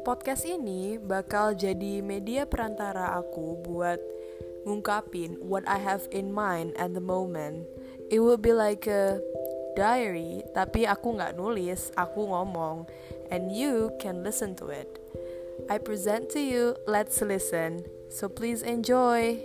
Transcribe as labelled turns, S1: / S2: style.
S1: podcast ini bakal jadi media perantara aku buat ngungkapin what I have in mind at the moment. It will be like a diary, tapi aku nggak nulis, aku ngomong, and you can listen to it. I present to you, let's listen. So please enjoy.